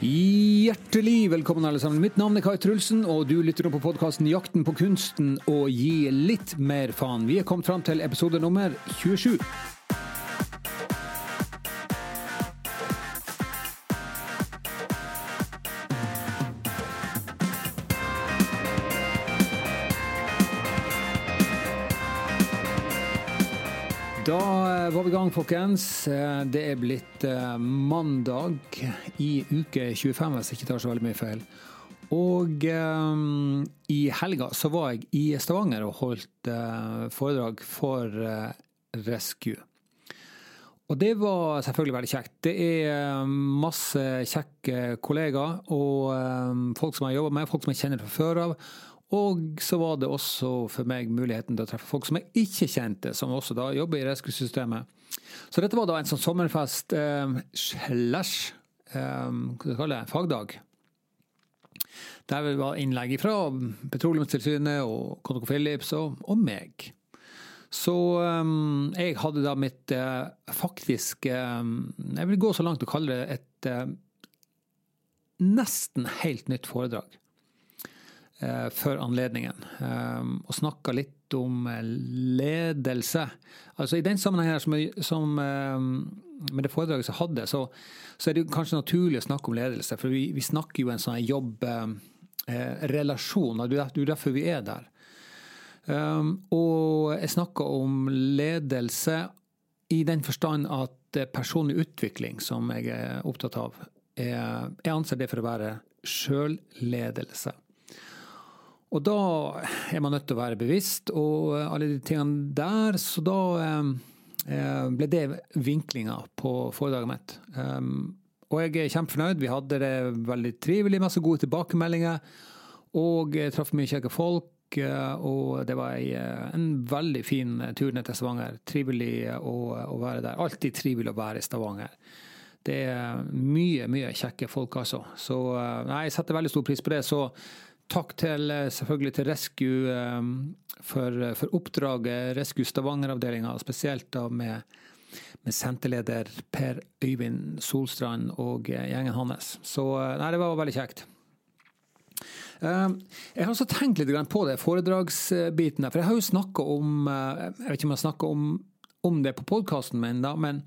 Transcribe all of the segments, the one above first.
Hjertelig velkommen, alle sammen. Mitt navn er Kai Trulsen, og du lytter nå på podkasten 'Jakten på kunsten' og gi litt mer faen. Vi er kommet fram til episode nummer 27. var vi i gang, folkens. Eh, Det er blitt eh, mandag i uke 25, hvis jeg ikke tar så veldig mye feil. Og um, i helga så var jeg i Stavanger og holdt uh, foredrag for uh, Rescue. Og det var selvfølgelig veldig kjekt. Det er masse kjekke kollegaer og um, folk som jeg jobber med, folk som jeg kjenner fra før av. Og så var det også for meg muligheten til å treffe folk som jeg ikke kjente, som også da jobber i rescue-systemet. Så dette var da en sånn sommerfest eh, slash eh, hva skal kalle det, fagdag. Der var innlegg fra Petroleumstilsynet og ConocoPhillips og, og meg. Så um, jeg hadde da mitt uh, faktisk um, Jeg vil gå så langt å kalle det et uh, nesten helt nytt foredrag uh, før anledningen. Um, og snakka litt om ledelse. Altså I den sammenhengen her som, som med det foredraget jeg hadde, så, så, er det kanskje naturlig å snakke om ledelse. For vi, vi snakker jo en sånn jobbrelasjon, og det er derfor vi er der. Um, og jeg snakka om ledelse i den forstand at personlig utvikling, som jeg er opptatt av, er, jeg anser det for å være sjølledelse. Og da er man nødt til å være bevisst, og alle de tingene der. Så da eh, ble det vinklinga på foredraget mitt. Um, og jeg er kjempefornøyd. Vi hadde det veldig trivelig, masse gode tilbakemeldinger. Og jeg traff mye kjekke folk. Og det var en veldig fin tur ned til Stavanger. Trivelig å, å være der. Alltid trivelig å være i Stavanger. Det er mye, mye kjekke folk, altså. Så nei, jeg setter veldig stor pris på det. Så takk til, selvfølgelig til Rescue for, for oppdraget. Rescue Stavanger-avdelinga, spesielt da med, med senterleder Per Øyvind Solstrand og gjengen hans. Så nei, det var veldig kjekt. Jeg har også tenkt litt på det, foredragsbiten der. For jeg har jo snakka om Jeg vet ikke om jeg snakka om, om, det på podkasten min, da, men,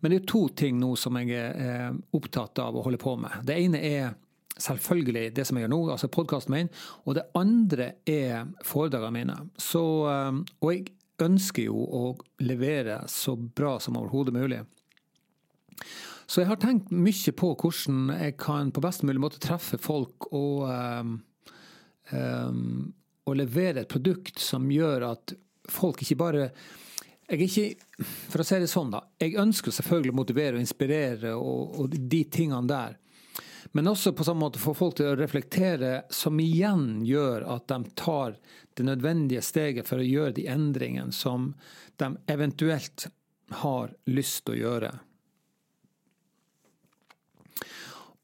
men, det er to ting nå som jeg er opptatt av å holde på med. Det ene er selvfølgelig det som jeg gjør nå, altså podkasten min. Og det andre er foredragene mine. Så, og jeg ønsker jo å levere så bra som overhodet mulig. Så jeg har tenkt mye på hvordan jeg kan på best mulig måte treffe folk og, um, um, og levere et produkt som gjør at folk ikke bare jeg er ikke, For å si det sånn, da. Jeg ønsker selvfølgelig å motivere og inspirere og, og de tingene der. Men også på samme måte få folk til å reflektere, som igjen gjør at de tar det nødvendige steget for å gjøre de endringene som de eventuelt har lyst til å gjøre.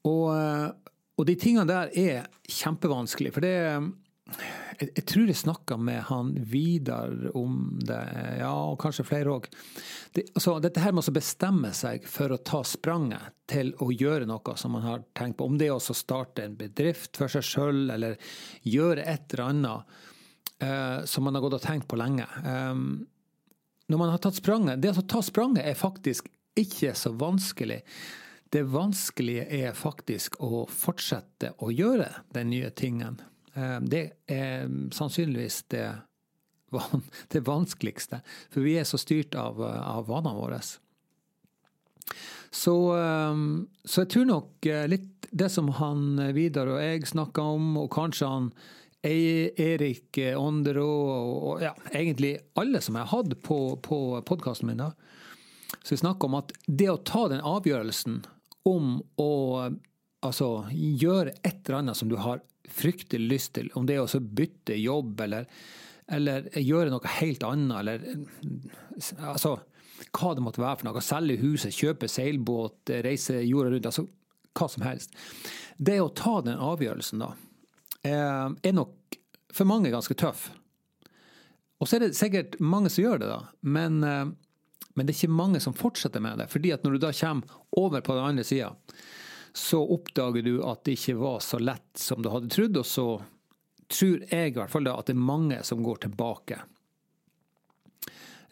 Og, og, de tingene der er kjempevanskelig. For det jeg, jeg tror jeg snakka med han Vidar om det, ja, og kanskje flere òg. Det, altså, dette her med å bestemme seg for å ta spranget til å gjøre noe som man har tenkt på. Om det er å starte en bedrift for seg sjøl, eller gjøre et eller annet uh, som man har gått og tenkt på lenge. Um, når man har tatt spranget Det å ta spranget er faktisk ikke så vanskelig. Det vanskelige er faktisk å fortsette å gjøre den nye tingen. Det er sannsynligvis det, det vanskeligste, for vi er så styrt av, av vanene våre. Så, så, jeg tror nok litt det som han Vidar og jeg snakka om, og kanskje han Erik Ånderå og ja, egentlig alle som jeg har hatt på, på podkasten min, da, så vi snakker om at det å ta den avgjørelsen om å altså, gjøre et eller annet som du har fryktelig lyst til, om det er å bytte jobb eller, eller, gjøre noe helt annet, eller altså, hva det måtte være for noe, selge huset, kjøpe seilbåt, reise jorda rundt, altså hva som helst. Det å ta den avgjørelsen, da, er nok for mange ganske tøff. Og så er det sikkert mange som gjør det, da, men, men det er ikke mange som fortsetter med det. fordi at når du da kommer over på den andre sida, så oppdager du at det ikke var så lett som du hadde trodd, og så tror jeg i hvert fall da at det er mange som går tilbake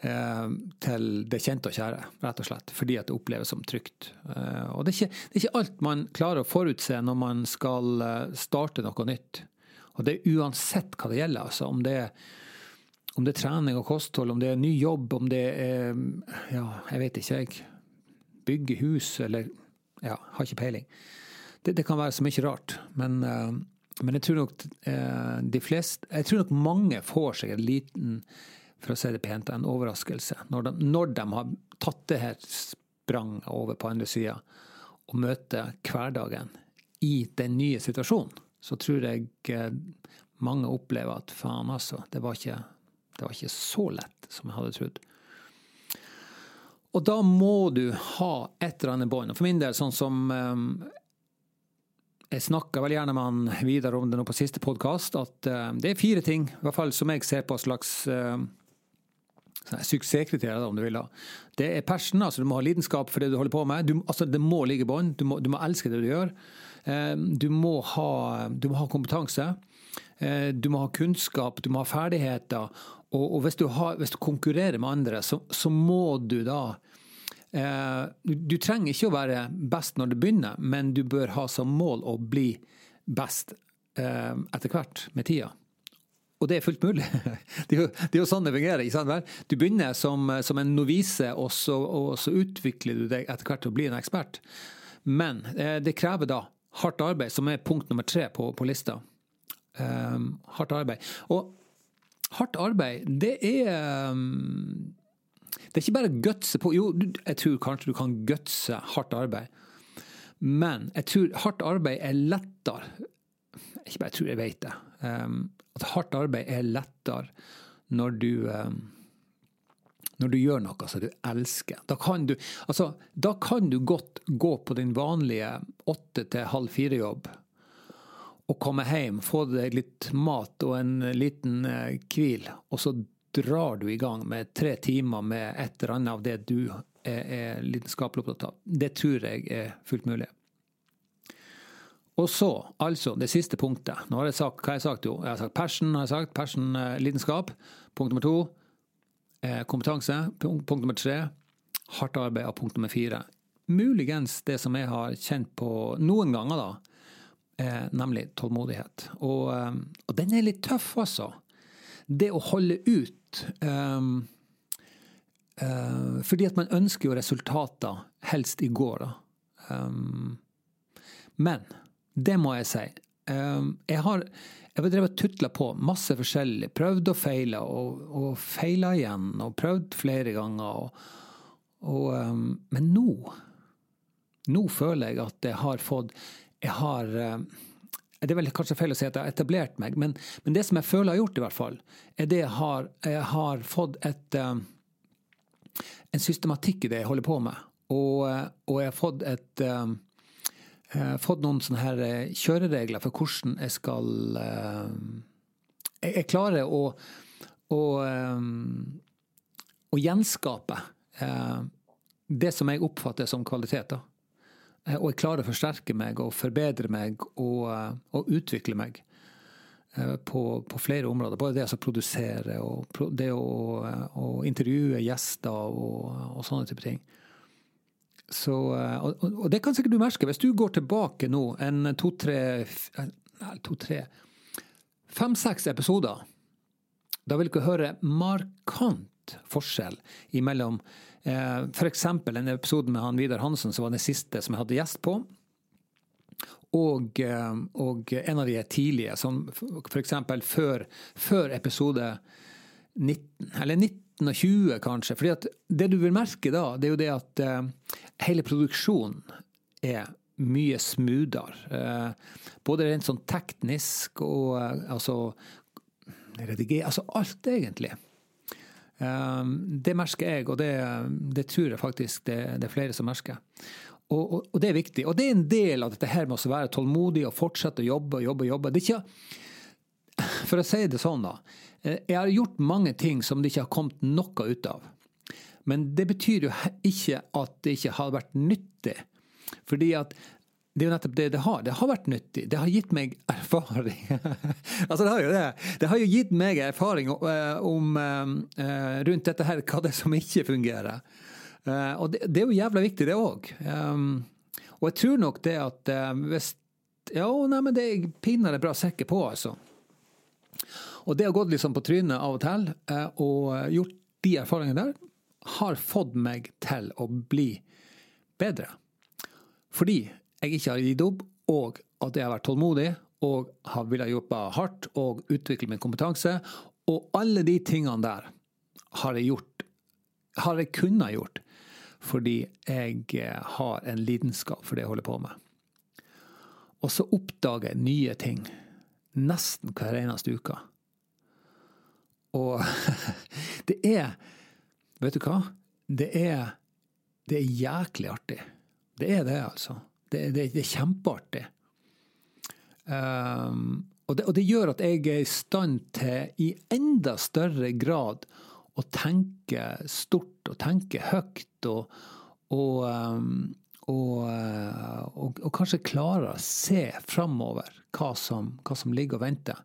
eh, til det kjente og kjære, rett og slett. Fordi at det oppleves som trygt. Eh, og det er, ikke, det er ikke alt man klarer å forutse når man skal eh, starte noe nytt. Og det er uansett hva det gjelder. altså om det er om det er trening og kosthold, om det er ny jobb, om det er Ja, jeg vet ikke, jeg. Bygge hus, eller Ja, har ikke peiling. Det, det kan være så mye rart. Men, uh, men jeg tror nok uh, de fleste Jeg tror nok mange får seg en liten, for å si det pent, en overraskelse når de, når de har tatt det her spranget over på andre sida og møter hverdagen i den nye situasjonen. Så tror jeg uh, mange opplever at faen, altså, det var ikke det var ikke så lett som jeg hadde trodd. Og da må du ha et eller annet bånd. For min del, sånn som um, Jeg snakka vel gjerne med han Vidar om det nå på siste podkast, at uh, det er fire ting, i hvert fall som jeg ser på slags uh, suksesskriterier, om du vil. da. Det er passion, altså du må ha lidenskap for det du holder på med. Du, altså Det må ligge i bånn. Du, du, må elske det du gjør. Uh, du, må ha, du må ha kompetanse. Du må ha kunnskap, du må ha ferdigheter, og, og hvis, du har, hvis, du konkurrerer med andre, så, så må du da eh, Du trenger ikke å være best når du begynner, men du bør ha som mål å bli best eh, etter hvert, med tida. Og det er fullt mulig. Det er jo, det er jo sånn det fungerer. ikke sant? Du begynner som, som en novise, og så, og så, utvikler du deg etter hvert til å bli en ekspert. Men eh, det krever da hardt arbeid, som er punkt nummer tre på, på lista. Um, hardt arbeid. Og hardt arbeid, det er um, Det er ikke bare gutse på Jo, jeg tror kanskje du kan gutse hardt arbeid. Men jeg tror hardt arbeid er lettere Ikke bare jeg tror, jeg vet det. Um, at hardt arbeid er lettere når du når du gjør noe som du elsker. Da kan du, altså, da kan du godt gå på din vanlige åtte til halv fire-jobb å komme hjem, få deg litt mat og en liten eh, hvil, og så drar du i gang med tre timer med et eller annet av det du er, er lidenskapelig opptatt av. Det tror jeg er fullt mulig. Og så, altså, det siste punktet. Nå har jeg sagt, hva har jeg sagt? Jo, jeg har sagt passion, har jeg sagt. Passion, eh, lidenskap. Punkt nummer to. Eh, kompetanse. Punkt nummer tre. Hardt arbeid. Og punkt nummer fire. Muligens det som jeg har kjent på noen ganger, da eh, nemlig tålmodighet. Og, eh, og, den er litt tøff, altså. Det å holde ut um, uh, Fordi at man ønsker jo resultater helst i går, da. Um, men det må jeg si. Um, jeg har jeg har drevet tutla på masse forskjellig. Prøvd og feila, og, og feila igjen. Og prøvd flere ganger. Og, og, men nå Nå føler jeg at jeg har fått jeg har eh, det er vel kanskje feil å si at jeg har etablert meg, men, men, det som jeg føler jeg har gjort, i hvert fall, er det jeg har, jeg har fått et, eh, en systematikk i det jeg holder på med. Og, eh, og jeg har fått, et, fått noen sånne her kjøreregler for hvordan jeg skal Jeg, jeg klarer å, å, å gjenskape det som jeg oppfatter som kvalitet. Eh, og jeg klarer å forsterke meg og forbedre meg og, eh, og utvikle meg eh, på, på, flere områder. Både det å produsere og det å, å intervjue gjester og, og, sånne type ting. Så, og, og, det kan sikkert du merke. Hvis du går tilbake nå en to-tre to-tre fem-seks episoder, da vil du høre markant forskjell imellom Eh, F.eks. en episode med han Vidar Hansen, som var den siste som jeg hadde gjest på. Og, eh, og en av de tidlige, som f.eks. Før, før episode 19, eller 19 og 20 kanskje. fordi at det du vil merke da, det er jo det at eh, hele produksjonen er mye smoothere. Eh, både rent sånn teknisk og eh, altså redigere Altså alt, egentlig. Ehm, det merker jeg, og det, det tror jeg faktisk det, det, er flere som merker. Og, og, og, det er viktig. Og det er en del av dette her med å være tålmodig og fortsette å jobbe og jobbe. jobbe. Det er ikke, For å si det sånn, da. Eh, jeg har gjort mange ting som det ikke har kommet noe ut av. Men det betyr jo ikke at det ikke har vært nyttig. Fordi at det er jo nettopp det det har. Det har vært nyttig. Det har gitt meg erfaring. altså, det har jo det. Det har jo gitt meg erfaring om, om, uh, rundt dette her, hva det er som ikke fungerer. Og det, det, er jo jævla viktig, det òg. Um, og jeg tror nok det at hvis Ja, nei, men det er pinadø bra sekker på, altså. Og det har gått liksom på trynet av og til, og gjort de erfaringene der, har fått meg til å bli bedre. Fordi jeg ikke har gitt opp, og at jeg har vært tålmodig og har villet jobbe hardt og utvikle min kompetanse. Og alle de tingene der har jeg gjort, har jeg kunnet gjort, fordi jeg eh, har en lidenskap for det jeg holder på med. Og så oppdager jeg nye ting nesten hver eneste uke. Og det er Vet du hva? Det er, det er jæklig artig. Det er det, altså. Det, det, det er kjempeartig. Um, og, det, og, det, gjør at jeg er i stand til i enda større grad å tenke stort og tenke høyt og, og, um, og, kanskje klare å se framover hva som, hva som, ligger og venter.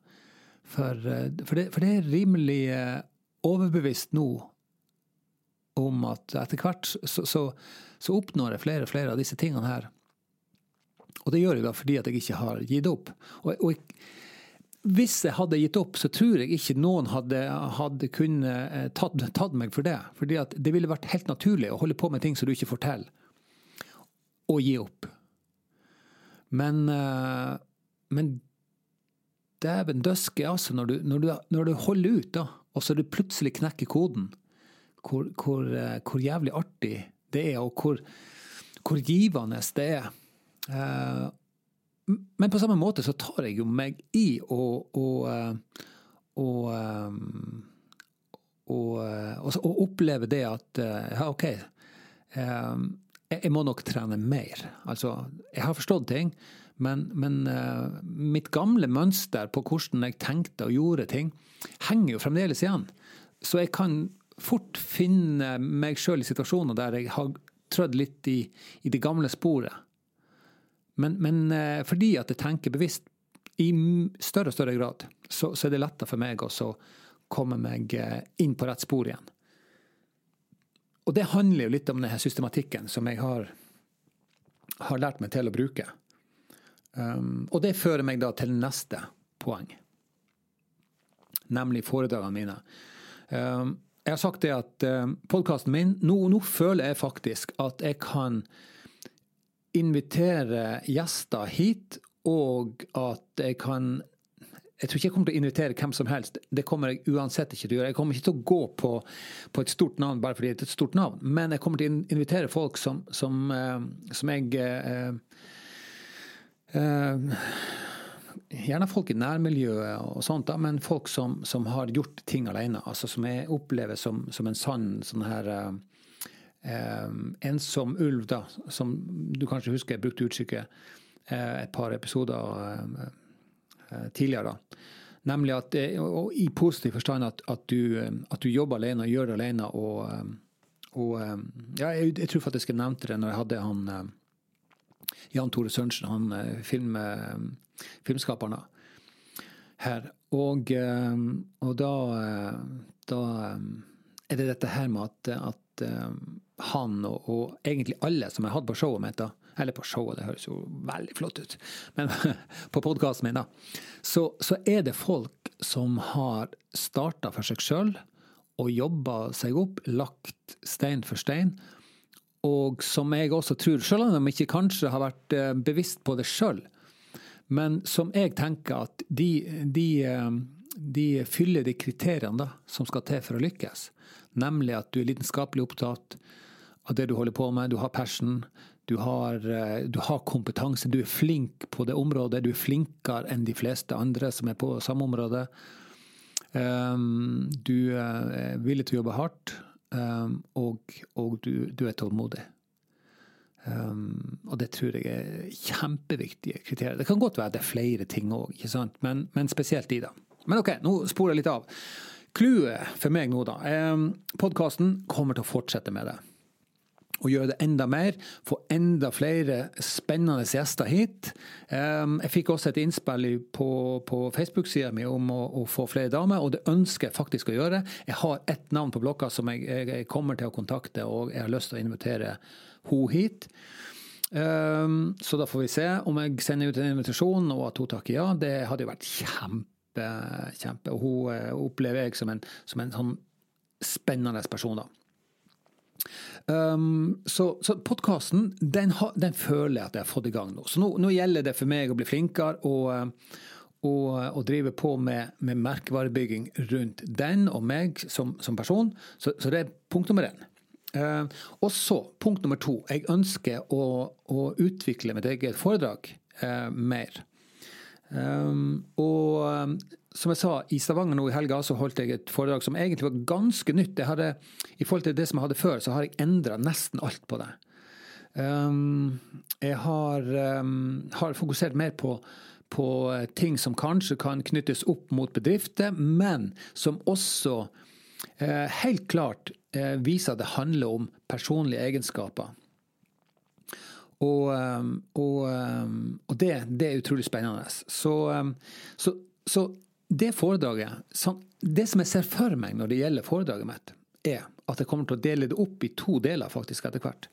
For, for, det, for det, er rimelig uh, overbevist nå om at etter hvert så, så, så oppnår jeg flere og flere av disse tingene her og det gjør jeg da fordi at jeg ikke har gitt opp. Og, og jeg, hvis jeg hadde gitt opp, så tror jeg ikke noen hadde, hadde kunnet eh, tatt, tatt, meg for det. Fordi det ville vært helt naturlig å holde på med ting som du ikke får til, og gi opp. Men, eh, men dæven døske, altså, når du, når, du, når du, holder ut, da, og så du plutselig knekker koden, hvor, hvor, eh, hvor jævlig artig det er, og hvor, hvor givende det er. Eh, men på samme måte så tar jeg jo meg i å, å, eh, eh, å, å oppleve det at ja, OK, jeg må nok trene mer. Altså, jeg har forstått ting, men, men mitt gamle mønster på hvordan jeg tenkte og gjorde ting, henger jo fremdeles igjen. Så jeg kan fort finne meg sjøl i situasjoner der jeg har trødd litt i, i det gamle sporet. Men, men eh, fordi at jeg tenker bevisst i større og større grad, så, så er det lettere for meg å komme meg eh, inn på rett spor igjen. Og det handler jo litt om denne systematikken som jeg har, har lært meg til å bruke. Um, og det fører meg da til neste poeng, nemlig foredragene mine. Um, jeg har sagt det at um, podkasten min nå, nå, føler jeg faktisk at jeg kan invitere gjester hit, og at jeg kan jeg tror ikke jeg kommer til å invitere hvem som helst. Det kommer jeg uansett ikke til å gjøre. Jeg kommer ikke til å gå på, på et stort navn bare fordi det er et stort navn. Men jeg kommer til å invitere folk som, som, uh, som jeg uh, uh, Gjerne folk i nærmiljøet og sånt, da, men folk som, som, har gjort ting alene. Altså som jeg opplever som en sann sånn her eh, ensom ulv, da, som du kanskje husker jeg brukte uttrykket eh, et par episoder eh, eh tidligere. da. Nemlig at, eh, og i positiv forstand at, at, du, eh, at du jobber alene og gjør det alene. Og, og ja, jeg, jeg, tror faktisk jeg nevnte det når jeg hadde han Jan Tore Sørensen, han film, filmskaperen, her. Og, og da, da, er det dette her med at, at han og, og, egentlig alle som jeg hadde på showet mitt, da, eller på showet, det høres jo veldig flott ut, men på podkasten min, da, så, så, er det folk som har starta for seg sjøl og jobba seg opp, lagt stein for stein, og som jeg også tror, selv om de ikke kanskje har vært eh, bevisst på det sjøl, men som jeg tenker at de, de, eh, de fyller de kriteriene da, som skal til for å lykkes. Nemlig at du er lidenskapelig opptatt, av det du holder på med. Du har passion, du har, eh, du har, kompetanse, du er flink på det området. Du er flinkere enn de fleste andre som er på samme område. Um, du er villig til å jobbe hardt, um, og, og du, du, er tålmodig. Um, og det tror jeg er kjempeviktige kriterier. Det kan godt være det er flere ting òg, men, men, spesielt de, da. Men OK, nå sporer jeg litt av. Clouet for meg nå, da. Podkasten kommer til å fortsette med det. og gjøre det enda mer. Få enda flere spennende gjester hit. Um, jeg fikk også et innspill på, på Facebook-sida mi om å, å, få flere damer, og det ønsker jeg faktisk å gjøre. Jeg har ett navn på blokka som jeg, jeg, kommer til å kontakte, og jeg har lyst til å invitere henne hit. Um, så da får vi se om jeg sender ut en invitasjon, og at hun takker ja. Det hadde jo vært kjempe, kjempe. Og hun uh, opplever jeg som en, som en sånn spennende person, da. Um, så så podkasten, den, den, føler jeg at jeg har fått i gang nå. Så nå, nå gjelder det for meg å bli flinkere og, og, og drive på med, med, merkevarebygging rundt den og meg som, som person. Så, så, det er punkt nummer én. Uh, og så, punkt nummer to. Jeg ønsker å, å utvikle mitt eget foredrag uh, mer. Um, og som jeg sa, i Stavanger nå i helga så holdt jeg et foredrag som egentlig var ganske nytt. Hadde, I forhold til det som jeg hadde før, så har jeg endra nesten alt på det. Um, jeg har, um, har, fokusert mer på, på, ting som kanskje kan knyttes opp mot bedrifter, men som også uh, helt klart uh, viser at det handler om personlige egenskaper. Og, um, og, og det, det, er utrolig spennende. Så, så, så det foredraget, det som jeg ser for meg når det gjelder foredraget mitt, er at jeg kommer til å dele det opp i to deler faktisk etter hvert.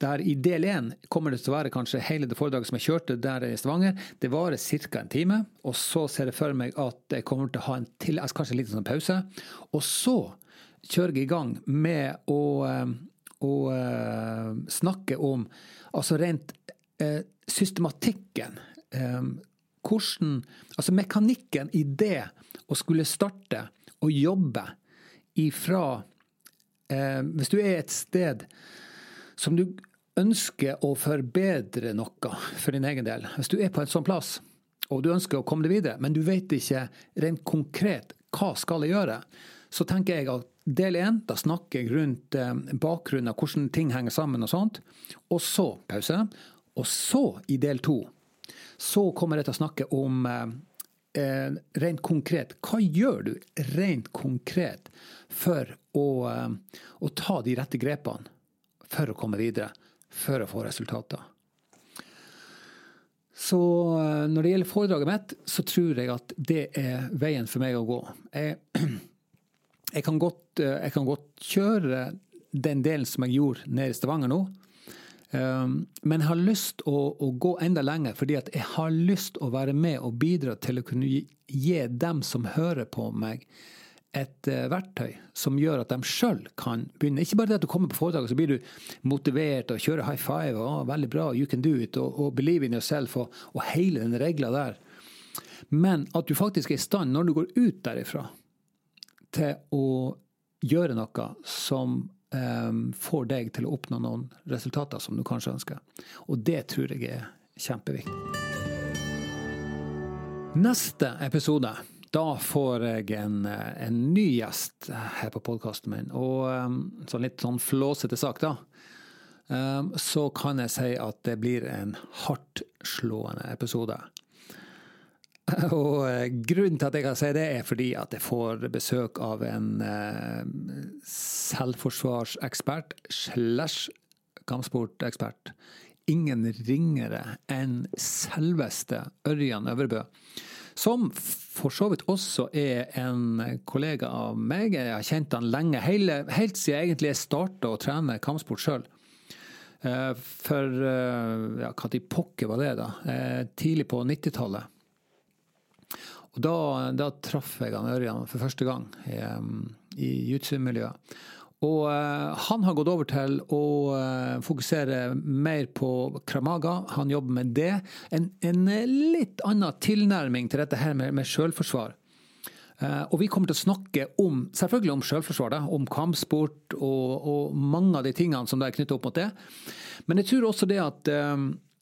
Der I del én kommer det til å være kanskje hele det foredraget som jeg kjørte der i Stavanger. Det varer ca. en time. Og så ser jeg for meg at jeg kommer til å ha en til, altså kanskje en liten sånn pause. Og så kjører jeg i gang med å, å snakke om altså rent eh, systematikken. Eh, hvordan Altså mekanikken i det å skulle starte å jobbe ifra eh, Hvis du er et sted som du ønsker å forbedre noe for din egen del, hvis du er på en sånn plass og du ønsker å komme deg videre, men du vet ikke rent konkret hva skal jeg gjøre, så tenker jeg at del én, da snakker jeg rundt eh, bakgrunnen hvordan ting henger sammen og sånt. Og så pause. Og så, i del to, så kommer jeg til å snakke om eh, eh, rent konkret. Hva gjør du rent konkret for å, eh, å, ta de rette grepene for å komme videre, for å få resultater? Så eh, når det gjelder foredraget mitt, så tror jeg at det er veien for meg å gå. Jeg, jeg, kan, godt, eh, jeg kan godt kjøre den delen som jeg gjorde nede i Stavanger nå. Um, men jeg har lyst å, å, gå enda lenger, fordi jeg har lyst å være med og bidra til å kunne gi, gi dem som hører på meg, et uh, verktøy som gjør at de sjøl kan begynne. Ikke bare det at du kommer på foredrag, så blir du motivert og kjører high five og 'veldig bra, you can do it', og, og 'believe in yourself' og, og hele den regla der. Men at du faktisk er i stand, når du går ut derifra, til å gjøre noe som um, får deg til å oppnå noen resultater som du kanskje ønsker. Og det tror jeg er kjempeviktig. Neste episode, da får jeg en, en ny gjest her på podkasten min. Og um, sånn litt sånn flåsete sak, da. Um, så kan jeg si at det blir en hardtslående episode. Og eh, grunnen til at jeg kan si det, er fordi at jeg får besøk av en eh, selvforsvarsekspert slash kampsportekspert. Ingen ringere enn selveste Ørjan Øvrebø. Som for så vidt også er en kollega av meg. Jeg har kjent han lenge, hele, helt siden jeg egentlig starta å trene kampsport sjøl. Eh, for ja, når pokker var det, da? Tidlig på 90-tallet. Og da, da traff jeg han Ørjan for første gang i, i jutsu-miljøet. Og uh, han har gått over til å uh, fokusere mer på kramaga. Han jobber med det. En, en litt annen tilnærming til dette her med, med selvforsvar. Uh, og vi kommer til å snakke om selvfølgelig om sjølforsvar, om kampsport og, og, mange av de tingene som er knyttet opp mot det. Men jeg tror også det at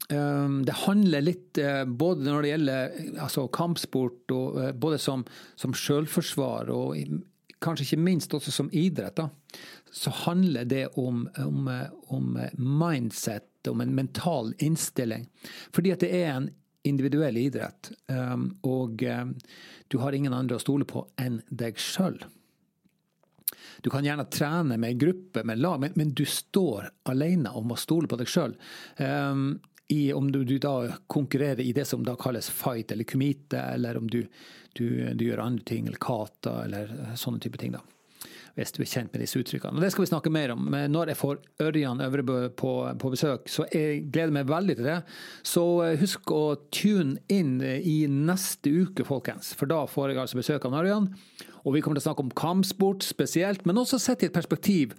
det handler litt eh, både når det gjelder altså kampsport, og eh, både som, som selvforsvar og kanskje ikke minst også som idrett, da, så handler det om, om, om, mindset, om en mental innstilling. Fordi at det er en individuell idrett, ehm, og ehm, du har ingen andre å stole på enn deg sjøl. Du kan gjerne trene med en gruppe, med lag, men, men, du står alene og må stole på deg sjøl. Um, om du, du, da konkurrerer i det som da kalles fight eller kumite, eller om du, du, du gjør andre ting, eller kata, eller sånne type ting. da hvis du er kjent med disse uttrykkene. Og Det skal vi snakke mer om. Men når jeg får Ørjan Øvrebø på, på, besøk, så jeg gleder meg veldig til det. Så eh, husk å tune inn i neste uke, folkens. For da får jeg altså besøk av Ørjan. Og vi kommer til å snakke om kampsport spesielt, men også sett i et perspektiv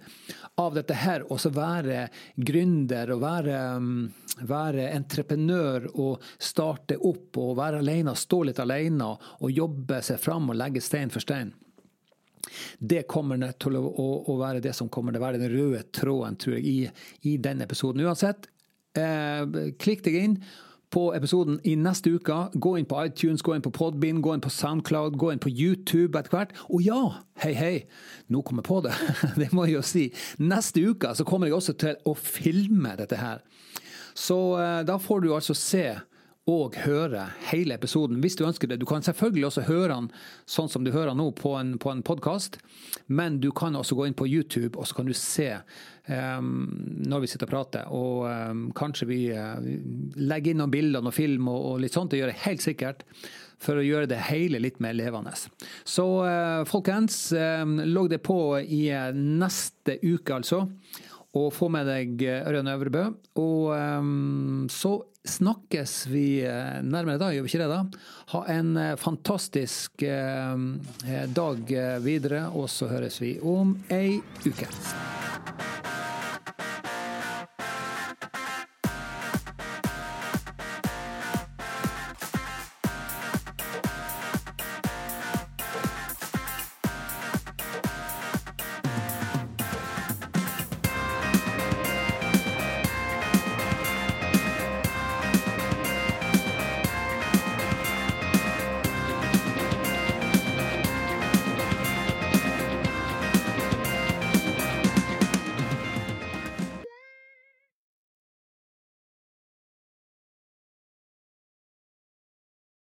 av dette her. også være gründer og være, mm, være, entreprenør og starte opp og være alene, stå litt alene og jobbe seg fram og legge stein for stein. Det kommer til å, å, å, være det som kommer til å være den røde tråden, tror jeg, i, i denne episoden. Uansett, eh, klikk deg inn på episoden i neste uke. Gå inn på iTunes, gå inn på Podbean, gå inn på Soundcloud, gå inn på YouTube etter hvert. Og ja, hei, hei, nå kom jeg på det. det må jeg jo si. Neste uke så kommer jeg også til å filme dette her. Så eh, da får du altså se og høre hele episoden hvis du ønsker det. Du kan selvfølgelig også høre den sånn som du hører nå på en, på en podkast, men du kan også gå inn på YouTube og så kan du se um, når vi sitter og prater. Og um, kanskje vi uh, legger inn noen bilder og film og, og litt sånt. Det gjør jeg helt sikkert for å gjøre det hele litt mer levende. Så uh, folkens, um, logg det på i uh, neste uke, altså og få med deg Ørjan Øvrebø. Og um, så snakkes vi eh, nærmere da, gjør vi ikke det da? Ha en eh, fantastisk eh, dag videre, og så høres vi om ei uke.